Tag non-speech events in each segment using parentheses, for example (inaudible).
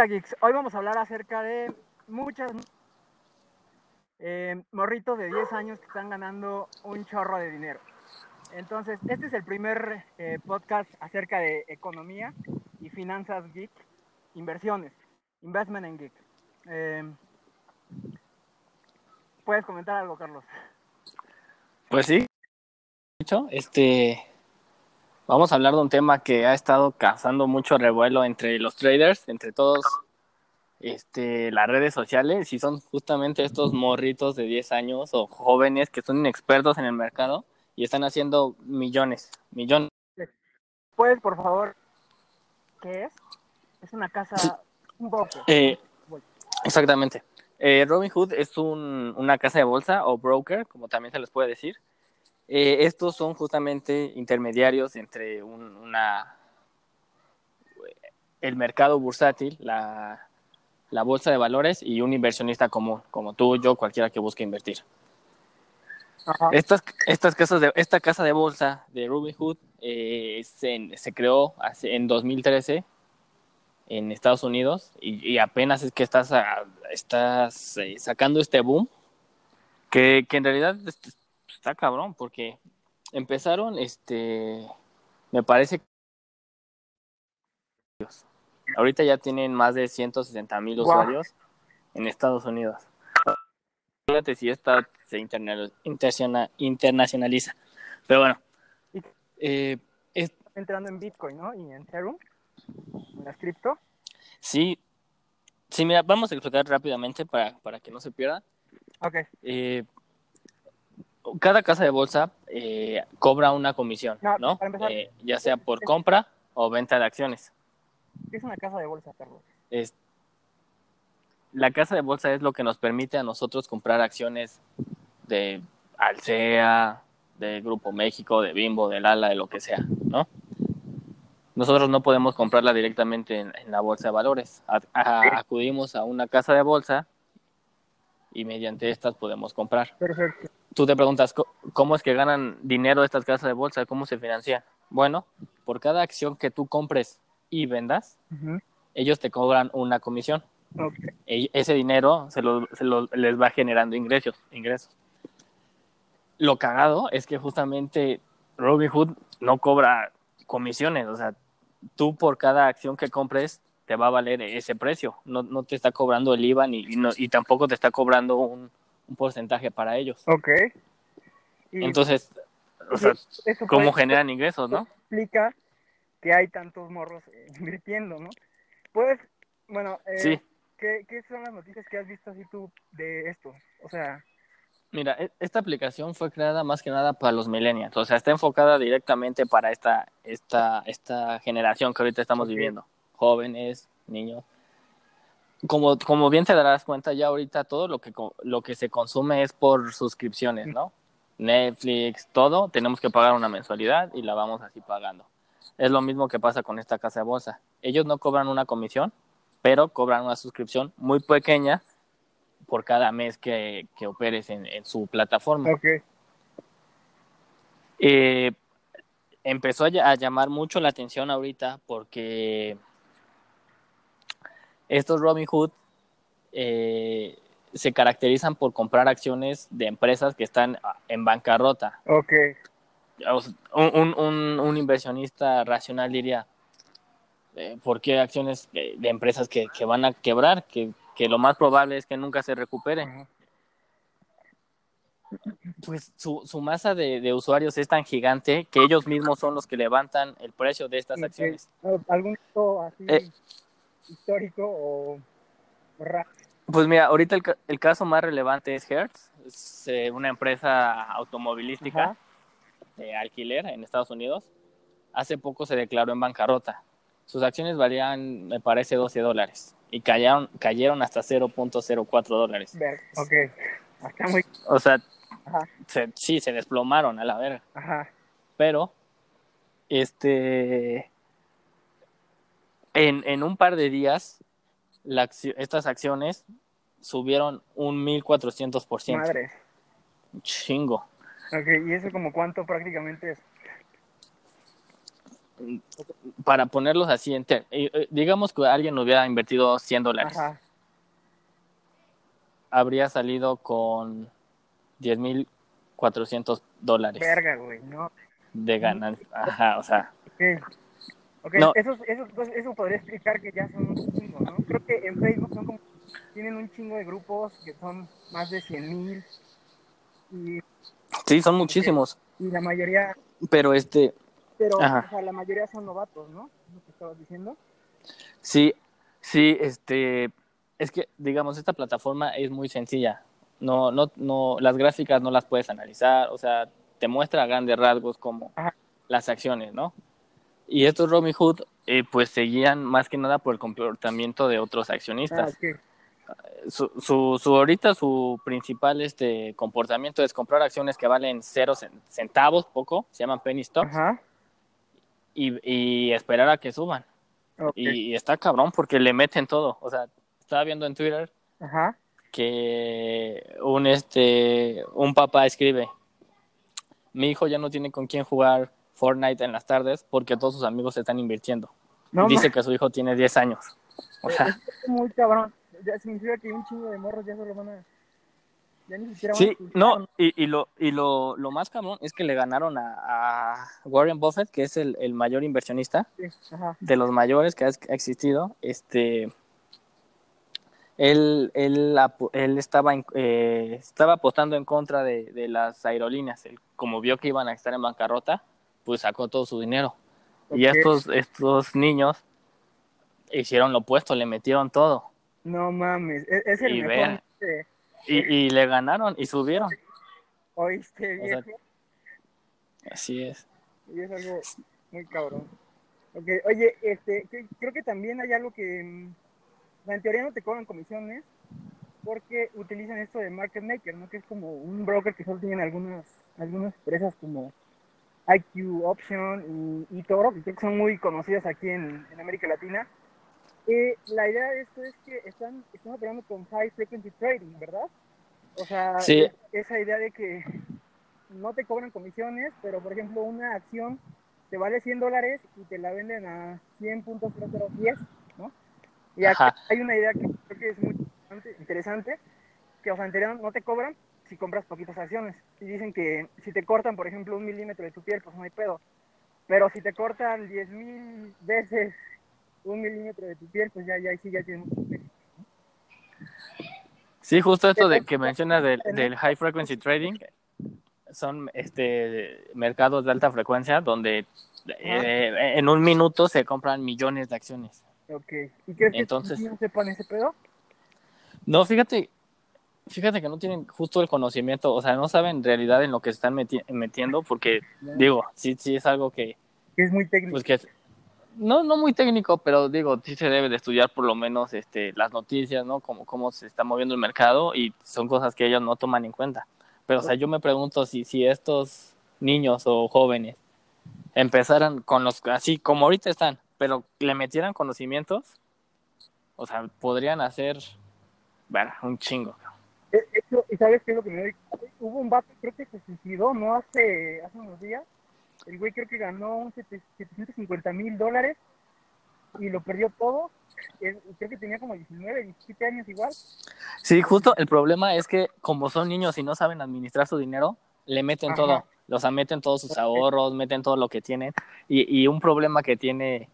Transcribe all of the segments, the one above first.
onda, geeks? Hoy vamos a hablar acerca de muchas eh, morritos de 10 años que están ganando un chorro de dinero. Entonces, este es el primer eh, podcast acerca de economía y finanzas geek, inversiones, investment en geek. Eh, ¿Puedes comentar algo, Carlos? Pues sí. Este, vamos a hablar de un tema que ha estado causando mucho revuelo entre los traders, entre todos este, las redes sociales, y son justamente estos morritos de 10 años o jóvenes que son inexpertos en el mercado y están haciendo millones, millones. ¿Puedes, por favor, qué es? Es una casa un poco. Eh, exactamente. Eh, Robinhood es un, una casa de bolsa o broker, como también se les puede decir. Eh, estos son justamente intermediarios entre un, una, el mercado bursátil, la, la bolsa de valores y un inversionista común, como tú, yo, cualquiera que busque invertir. Estas, estas casas de, esta casa de bolsa de Robinhood eh, se, se, creó hace, en 2013 en Estados Unidos y, y apenas es que estás, a, estás eh, sacando este boom que, que en realidad está cabrón porque empezaron, este, me parece Ahorita ya tienen más de 160 mil usuarios en Estados Unidos. Fíjate si esta se internacionaliza. Pero bueno. Eh, es... entrando en Bitcoin, ¿no? Y en Ethereum, en las cripto. Sí. Sí, mira, vamos a explicar rápidamente para, para que no se pierda. Ok. Eh, cada casa de bolsa eh, cobra una comisión, ¿no? ¿no? Eh, ya sea por compra o venta de acciones. ¿Qué es una casa de bolsa, Carlos? Es, la casa de bolsa es lo que nos permite a nosotros comprar acciones de Alsea, de Grupo México, de Bimbo, de Lala, de lo que sea, ¿no? Nosotros no podemos comprarla directamente en, en la bolsa de valores. A, a, acudimos a una casa de bolsa y mediante estas podemos comprar. Perfecto. Tú te preguntas, ¿cómo es que ganan dinero estas casas de bolsa? ¿Cómo se financian? Bueno, por cada acción que tú compres y vendas, uh -huh. ellos te cobran una comisión. Okay. E ese dinero se, lo, se lo, les va generando ingresos, ingresos. Lo cagado es que justamente Robinhood no cobra comisiones, o sea, tú por cada acción que compres te va a valer ese precio, no, no te está cobrando el IVA ni, y, no, y tampoco te está cobrando un, un porcentaje para ellos. Ok. Y Entonces, o sea, ¿cómo generan ingresos, no? Explica que hay tantos morros eh, (laughs) invirtiendo, ¿no? Puedes, bueno, eh, sí. ¿qué, ¿qué, son las noticias que has visto así tú de esto? O sea... Mira, e, esta aplicación fue creada más que nada para los millennials, o sea, está enfocada directamente para esta, esta, esta generación que ahorita estamos okay. viviendo, jóvenes, niños. Como, como bien te darás cuenta, ya ahorita todo lo que, lo que se consume es por suscripciones, ¿no? Netflix, todo, tenemos que pagar una mensualidad y la vamos así pagando. Es lo mismo que pasa con esta casa de bolsa. Ellos no cobran una comisión, pero cobran una suscripción muy pequeña por cada mes que, que operes en, en, su plataforma. Okay. Eh, empezó a, a, llamar mucho la atención ahorita porque estos Robinhood eh, se caracterizan por comprar acciones de empresas que están en bancarrota. Okay un, un, un inversionista racional diría, eh, ¿por qué acciones de, de empresas que, que, van a quebrar? Que, que, lo más probable es que nunca se recuperen. Uh -huh. Pues su, su masa de, de, usuarios es tan gigante que ellos mismos son los que levantan el precio de estas acciones. ¿Algún así eh, histórico o raro? Pues mira, ahorita el, el, caso más relevante es Hertz, es eh, una empresa automovilística. De alquiler en Estados Unidos, hace poco se declaró en bancarrota. Sus acciones valían, me parece, 12 dólares y cayeron, cayeron hasta 0.04 dólares. Ok, está muy... O sea, se, sí, se desplomaron a la verga. Ajá. Pero, este, en, en un par de días, la, estas acciones subieron un 1400%. Madre. Chingo. Ok, ¿y eso como cuánto prácticamente es? para ponerlos así, en digamos que alguien hubiera invertido 100 dólares. Habría salido con 10.400 dólares. Verga, güey, no. De ganancia. Ajá, o sea. Ok, eso, eso, eso, podría explicar que ya son un chingo, ¿no? Creo que en Facebook son como, tienen un chingo de grupos que son más de 100 mil. Y, sí, son muchísimos. Y la mayoría... Pero este... Pero, o sea, la mayoría son novatos, ¿no? Lo que estabas diciendo. Sí, sí, este... Es que, digamos, esta plataforma es muy sencilla. No, no, no, las gráficas no las puedes analizar, o sea, te muestra a grandes rasgos como las acciones, ¿no? Y estos Robin Hood, eh, pues seguían más que nada por el comportamiento de otros accionistas. Ah, su, su, su, ahorita su principal este comportamiento es comprar acciones que valen cero centavos, poco, se llaman penny stocks, Y, y, esperar a que suban. Y, está cabrón porque le meten todo. O sea, estaba viendo en Twitter que un este un papá escribe, mi hijo ya no tiene con quién jugar Fortnite en las tardes porque todos sus amigos se están invirtiendo. Dice que su hijo tiene 10 años. O sea, es muy cabrón. Ya significa que un chingo de morros ya se lo van a. Ya ni siquiera sí, no, y, y, lo, y lo, lo, más cabrón es que le ganaron a, Warren Buffett, que es el, el mayor inversionista de los mayores que ha, existido. Este, él, él, él estaba, eh, estaba apostando en contra de, de las aerolíneas. Él, como vio que iban a estar en bancarrota, pues sacó todo su dinero. Y estos, estos niños hicieron lo opuesto, le metieron todo. No mames, e-, es, el y mejor. y, le ganaron y subieron. ¿Oíste, viejo? así es. Y es algo muy cabrón. Okay. Oye, este, creo que también hay algo que mm, en teoría no te cobran comisiones porque utilizan esto de market maker, ¿no? Que es como un broker que solo tienen algunas algunas empresas como IQ Option y, Toro, que son muy conocidas aquí en, América Latina. Eh, la idea de esto es que están, están operando con High Frequency Trading, ¿verdad? O sea, esa idea de que no te cobran comisiones, pero por ejemplo una acción te vale 100 dólares y te la venden a 100.0010, ¿no? Y aquí hay una idea que creo que es muy interesante, que o sea, en no te cobran, si compras poquitas acciones. Y dicen que si te cortan, por ejemplo, un milímetro de tu piel, pues no hay pedo. Pero si te cortan 10.000 veces un milímetro de tu piel, pues ya, ya, sí, ya tienes Sí, justo esto de que mencionas del, del high frequency trading, son este mercados de alta frecuencia donde eh, en un minuto se compran millones de acciones. Ok. ¿Y crees Entonces, que no sepan ese pedo? No, fíjate, fíjate que no tienen justo el conocimiento, o sea, no saben en realidad en lo que se están metiendo, porque, digo, sí, sí es algo que... Es muy técnico. Pues que no, no muy técnico, pero digo, sí se debe de estudiar por lo menos este, las noticias, ¿no? Como cómo se está moviendo el mercado y son cosas que ellos no toman en cuenta. Pero, o sea, yo me pregunto si, si estos niños o jóvenes empezaran con los, así como ahorita están, pero le metieran conocimientos, o sea, podrían hacer, bueno, un chingo. ¿Y sabes qué es lo que me doy? Hubo un vato, creo que se suicidó, ¿no? Hace, hace unos días. El güey creo que ganó 750 mil dólares y lo perdió todo. Creo que tenía como 19, 17 años igual. Sí, justo el problema es que como son niños y no saben administrar su dinero, le meten todo. O sea, meten todos sus ahorros, meten todo lo que tienen. Y, y un problema que tiene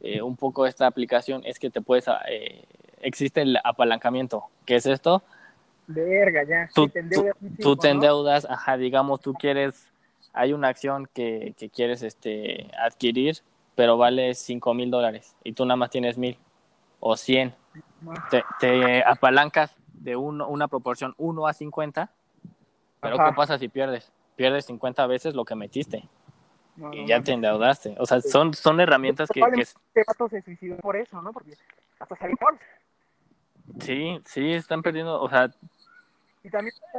eh, un poco esta aplicación es que te puedes... Eh, existe el apalancamiento. ¿Qué es esto? Verga, ya. Tú, te endeudas, ajá, digamos, tú quieres, hay una acción que, que quieres este, adquirir, pero vale 5 mil dólares y tú nada más tienes mil o 100. Te, te apalancas de uno, una proporción 1 a 50, pero ¿qué pasa si pierdes? Pierdes 50 veces lo que metiste. y ya te endeudaste. O sea, son, son herramientas que... que... Este vato se suicidó por eso, ¿no? Porque hasta salió Sí, sí, están perdiendo, o sea,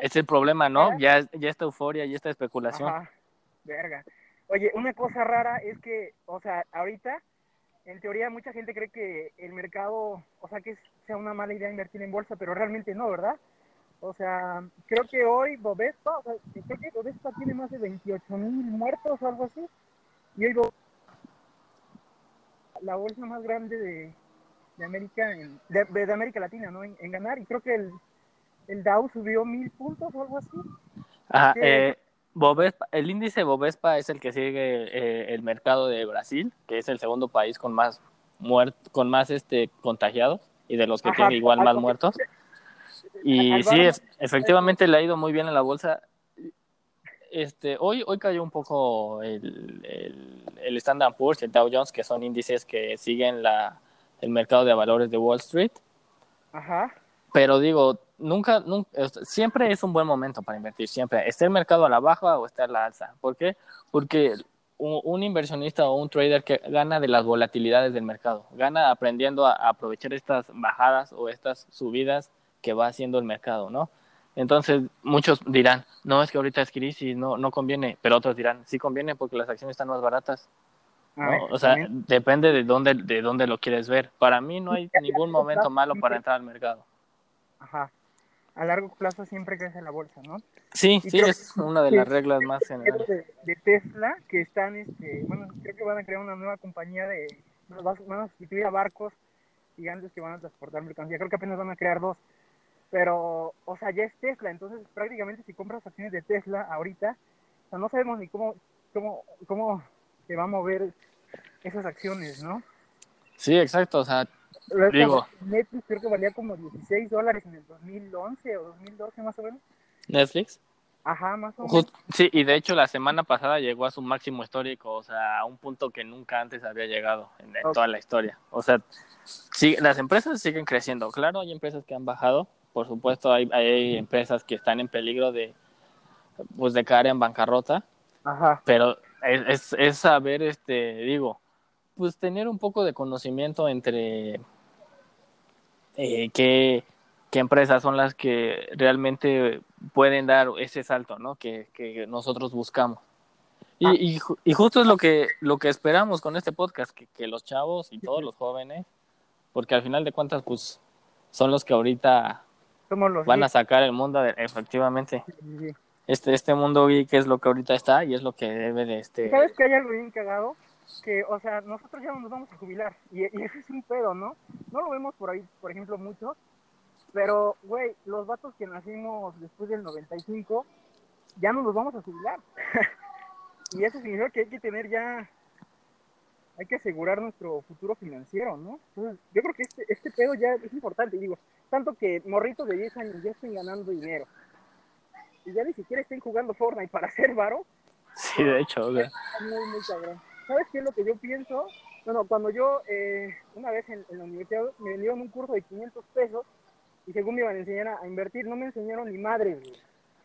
es el problema, ¿no? Ya, ya esta euforia, ya esta especulación. Ajá, verga. Oye, una cosa rara es que, o sea, ahorita, en teoría, mucha gente cree que el mercado, o sea, que sea una mala idea invertir en bolsa, pero realmente no, ¿verdad? O sea, creo que hoy Bovespa, o sea, creo que Bovespa tiene más de 28 mil muertos o algo así. Y hoy la bolsa más grande de, de América, en- de, de América Latina, ¿no? En, en ganar. Y creo que el, el Dow subió mil puntos o algo así. Ajá, eh, Bovespa- el índice Bovespa es el que sigue eh, el mercado de Brasil, que es el segundo país con más muert con más este contagiados y de los que Ajá, tiene igual al- más muertos. (laughs) Y sí, es- efectivamente le ha ido muy bien en la bolsa. Este, hoy, hoy cayó un poco el, el, el Standard Poor's el Dow Jones, que son índices que siguen la, el mercado de valores de Wall Street. Ajá. Pero digo, nunca, nunca, siempre es un buen momento para invertir, siempre. Esté el mercado a la baja o esté a la alza. ¿Por qué? Porque un, un inversionista o un trader que gana de las volatilidades del mercado, gana aprendiendo a, a aprovechar estas bajadas o estas subidas que va haciendo el mercado, ¿no? Entonces, muchos dirán, no, es que ahorita es crisis, no, no conviene, pero otros dirán, sí conviene porque las acciones están más baratas. ¿no? O sea, depende de dónde, de dónde lo quieres ver. Para mí no hay ningún momento malo para entrar al mercado. Ajá. A largo plazo siempre crece la bolsa, ¿no? Sí, Y sí, es una de las reglas más generales. de, de Tesla, que están, este, bueno, creo que van a crear una nueva compañía de, van a sustituir a barcos gigantes que van a transportar mercancía. Creo que apenas van a crear dos. Pero, o sea, ya es Tesla, entonces prácticamente si compras acciones de Tesla ahorita, o sea, no sabemos ni cómo, cómo, cómo se va a mover esas acciones, ¿no? Sí, exacto, o sea, Digo. Netflix creo que valía como 16 dólares en el 2011 o 2012 más o menos. Netflix. Ajá, más o menos. Just- sí, y de hecho la semana pasada llegó a su máximo histórico, o sea, a un punto que nunca antes había llegado en, toda la historia. O sea, sí, las empresas siguen creciendo. Claro, hay empresas que han bajado, por supuesto, hay, hay empresas que están en peligro de, pues, de caer en bancarrota, Ajá. pero es, es, es saber, este, digo, pues tener un poco de conocimiento entre eh, qué, qué empresas son las que realmente pueden dar ese salto, ¿no? Que, que nosotros buscamos. Y, Ah. y, ju- y justo es lo que, lo que esperamos con este podcast, que, que los chavos y todos los jóvenes, porque al final de cuentas, pues, son los que ahorita Somos los van a sacar el mundo, de- efectivamente, Sí, sí. este, este mundo geek es lo que ahorita está y es lo que debe de, este, ¿Sabes que hay algo bien cagado? Que, o sea, nosotros ya no nos vamos a jubilar. Y, y eso es un pedo, ¿no? No lo vemos por ahí, por ejemplo, muchos. Pero, güey, los vatos que nacimos después del 95, ya no nos vamos a jubilar. (laughs) y eso significa que hay que tener ya. Hay que asegurar nuestro futuro financiero, ¿no? Entonces, yo creo que este, este pedo ya es importante. Digo, tanto que morritos de 10 años ya estén ganando dinero. Y ya ni siquiera estén jugando Fortnite para (laughs) hacer varo. sí, de hecho, Está muy, muy cabrón. ¿Sabes qué es lo que yo pienso? Bueno, cuando yo, eh, una vez en, en la universidad, me vendieron un curso de 500 pesos y según me iban a enseñar a, a invertir, no me enseñaron ni madres, güey.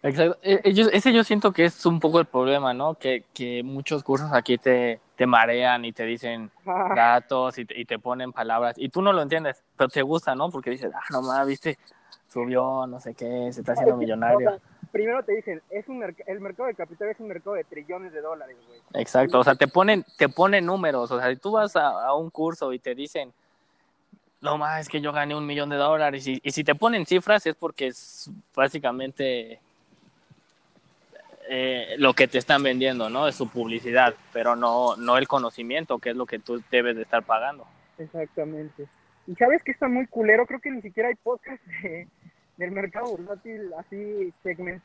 Exacto. Eh, eh, yo- ese yo siento que es un poco el problema, ¿no? Que, que muchos cursos aquí te, te marean y te dicen Ah, datos y te, y te ponen palabras y tú no lo entiendes, pero te gusta, ¿no? Porque dices, ah, no más, viste, subió, no sé qué, se está haciendo o millonario. Primero te dicen, es un merc- el mercado de capital es un mercado de trillones de dólares, güey. Exacto, o sea, te ponen, te ponen números, o sea, si tú vas a, a un curso y te dicen, no más, es que yo gané un millón de dólares y, y si te ponen cifras es porque es básicamente eh, lo que te están vendiendo, ¿no? Es su publicidad, pero no, no el conocimiento, que es lo que tú debes de estar pagando. Exactamente. Y sabes que está muy culero, creo que ni siquiera hay podcast de- del mercado bursátil así segment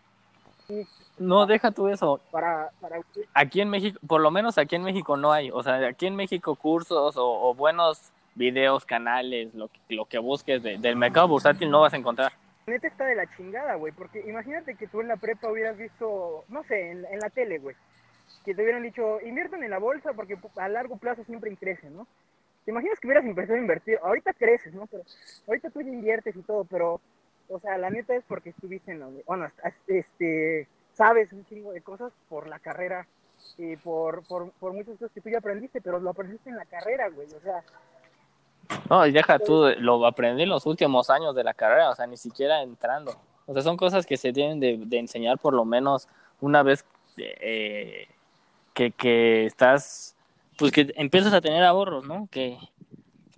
No, deja tú eso. para, para Aquí en México, por lo menos aquí en México no hay. O sea, aquí en México cursos o, o buenos videos, canales, lo, que- lo que busques de- del mercado bursátil no vas a encontrar. neta está de la chingada, güey, porque imagínate que tú en la prepa hubieras visto, no sé, en, en la tele, güey, que te hubieran dicho, inviertan en la bolsa porque a largo plazo siempre crece, ¿no? ¿Te imaginas que hubieras empezado a invertir? Ahorita creces, ¿no? Pero ahorita tú ya inviertes y todo, pero, o sea, la neta es porque estuviste en la bueno, este, sabes un chingo de cosas por la carrera y por, por, por muchas cosas que tú ya aprendiste, pero lo aprendiste en la carrera, güey, o sea, No, y deja tú, lo aprendí en los últimos años de la carrera, o sea, ni siquiera entrando. O sea, son cosas que se tienen de, de enseñar por lo menos una vez eh, que, que estás, pues que empiezas a tener ahorros, ¿no? Que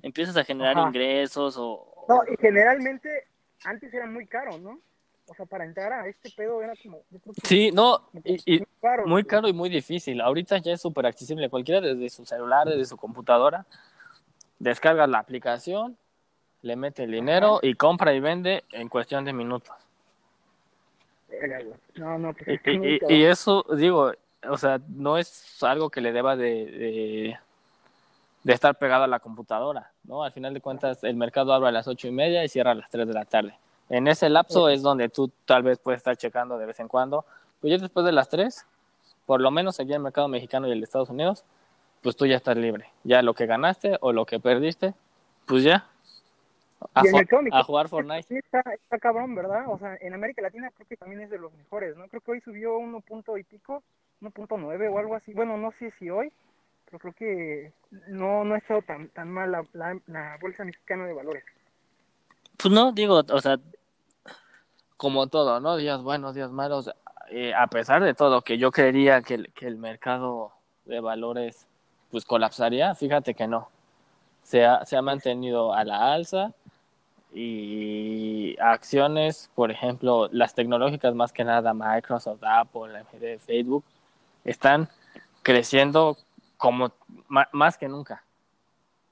empiezas a generar Ajá. ingresos o... No, y generalmente antes era muy caro, ¿no? O sea, para entrar a este pedo era como... yo creo que Sí, no, y, muy caro. muy güey. caro y muy difícil. Ahorita ya es súper accesible. Cualquiera desde su celular, desde su computadora, descargas la aplicación, le mete el dinero y compra y vende en cuestión de minutos. No, no, pues y, y, eso, digo, o sea, no es algo que le deba de, de, estar pegado a la computadora, ¿no? Al final de cuentas, el mercado abre a las ocho y media y cierra a las tres de la tarde. En ese lapso es donde tú tal vez puedes estar checando de vez en cuando. Pues ya después de las tres, por lo menos aquí en el mercado mexicano y el de Estados Unidos, pues tú ya estás libre. Ya lo que ganaste o lo que perdiste, pues ya. A, a jugar Fortnite. Sí, está, está, cabrón, ¿verdad? O sea, en América Latina creo que también es de los mejores, ¿no? Creo que hoy subió uno punto y pico 1.9 o algo así. Bueno, no sé si hoy, pero creo que no, no ha estado tan, tan mal la, la, Bolsa Mexicana de Valores. Pues no, digo, o sea, como todo, ¿no? Días buenos, días malos. Eh, a pesar de todo, que yo creería que, que el mercado de valores pues colapsaría, fíjate que no. Se ha, se ha mantenido a la alza y acciones, por ejemplo, las tecnológicas más que nada, Microsoft, Apple, Facebook, están creciendo como más que nunca.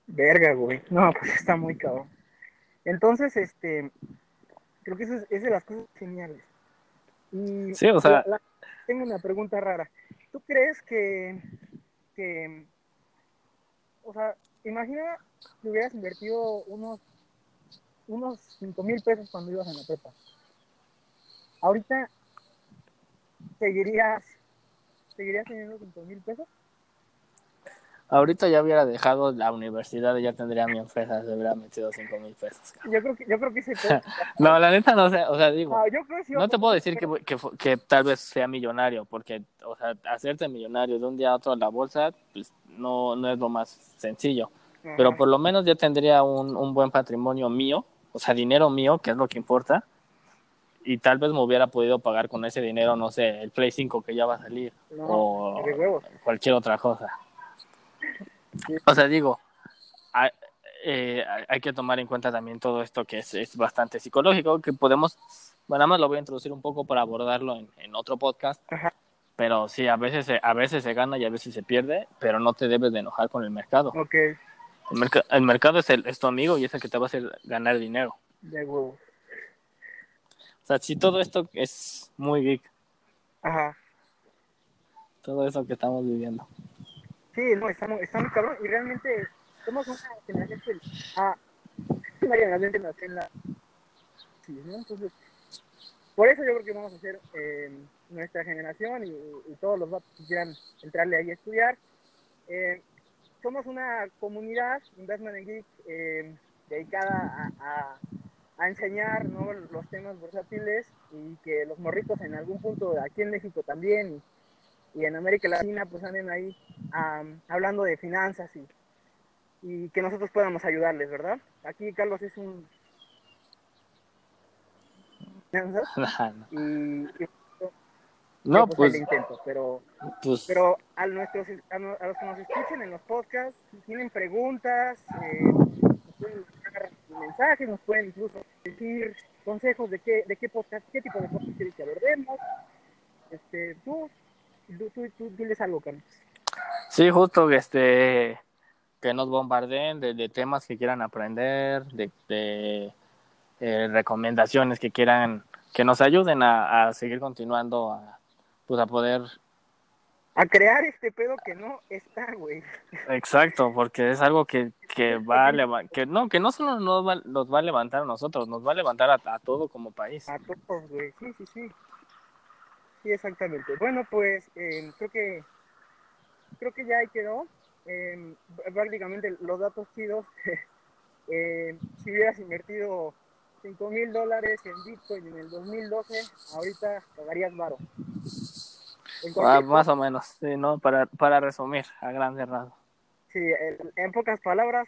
Verga, güey. No, pues está muy cabrón. Entonces, este, creo que eso es, de las cosas geniales. Y sí, o sea, tengo una pregunta rara. ¿Tú crees que, que, o sea, imagina que hubieras invertido unos, unos 5 mil pesos cuando ibas en la prepa. Ahorita seguirías ¿seguirías teniendo 5 mil pesos? Ahorita ya hubiera dejado la universidad y ya tendría mi empresa, se hubiera metido 5 mil pesos. Yo creo que, yo creo que sí. (laughs) no, la neta no sé, o sea, digo, no, no te puedo decir que, que, que, tal vez sea millonario, porque, o sea, hacerte millonario de un día a otro en la bolsa, pues no, no es lo más sencillo. Pero por lo menos ya tendría un, un buen patrimonio mío, o sea, dinero mío, que es lo que importa, y tal vez me hubiera podido pagar con ese dinero, no sé, el Play 5 que ya va a salir o cualquier otra cosa. O sea, digo, hay, eh, hay, que tomar en cuenta también todo esto que es, es, bastante psicológico, que podemos, bueno, nada más lo voy a introducir un poco para abordarlo en, en otro podcast. Pero sí, a veces, se, a veces se gana y a veces se pierde, pero no te debes de enojar con el mercado. Okay. El, el mercado es, el, es tu amigo y es el que te va a hacer ganar dinero. De huevo sea, si todo esto es muy geek. Ajá. Todo eso que estamos viviendo. Sí, no, está muy, está cabrón. Y realmente somos una generación que ah, (laughs) una en la... Sí, ¿no? Entonces, por eso yo creo que vamos a hacer eh, nuestra generación y, todos los que quieran entrarle ahí a estudiar. Eh, somos una comunidad, Investment en Geek, eh, dedicada a, a a enseñar ¿no? los temas versátiles y que los morritos en algún punto aquí en México también y, en América Latina pues anden ahí hablando de finanzas y, y que nosotros podamos ayudarles, ¿verdad? Aquí Carlos es un... (laughs) y, no, pues, intento, pero, pues, pero a, nuestros, a, los que nos escuchen en los podcasts, si tienen preguntas, eh, mensajes, nos pueden incluso decir consejos de qué, de qué podcast, qué tipo de podcast quieres que abordemos. Este, tú, tú, tú, tú diles algo, Carlos. Sí, justo este que nos bombarden de, de temas que quieran aprender, de, de eh, recomendaciones que quieran, que nos ayuden a, a seguir continuando a, pues a poder a crear este pedo que no está, güey. Exacto, porque es algo que, que (laughs) va a que no, que no solo nos va, nos va a levantar a nosotros, nos va a levantar a, todo como país. A todos, güey, sí, sí, sí. Sí, exactamente. Bueno, pues eh, creo que creo que ya ahí quedó. Eh, prácticamente los datos chidos. (laughs) eh, si hubieras invertido 5 mil dólares en Bitcoin en el 2012, ahorita pagarías varo. Ah, más o menos, sí, ¿no? Para, para resumir, a grande rasgos. Sí, en, pocas palabras,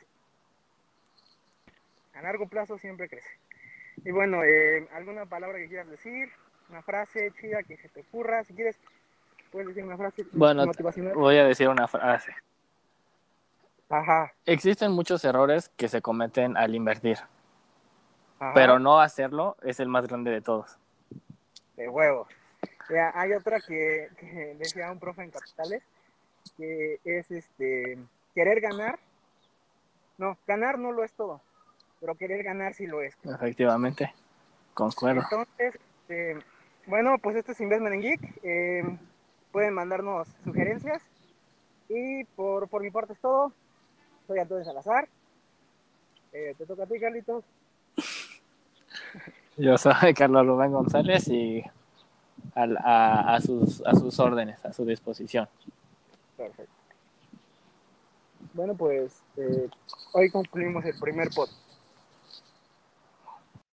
a largo plazo siempre crece. Y bueno, eh, ¿alguna palabra que quieras decir? Una frase chida que se te ocurra. Si quieres, puedes decir una frase bueno, Voy a decir una frase. Ajá. Existen muchos errores que se cometen al invertir. Pero no hacerlo es el más grande de todos. De huevos hay otra que, decía un profe en Capitales, que es este querer ganar No, ganar no lo es todo, pero querer ganar sí lo es. Efectivamente, concuerdo. Entonces, eh, bueno, pues esto es Investment en Geek. Eh, pueden mandarnos sugerencias. Y por, por mi parte es todo. Soy Antonio Salazar. Eh, te toca a ti, Carlitos. (laughs) Yo soy Carlos Rubén González y a, a, a, sus, a sus órdenes, a su disposición. Perfecto. Bueno, pues eh, hoy concluimos el primer pod.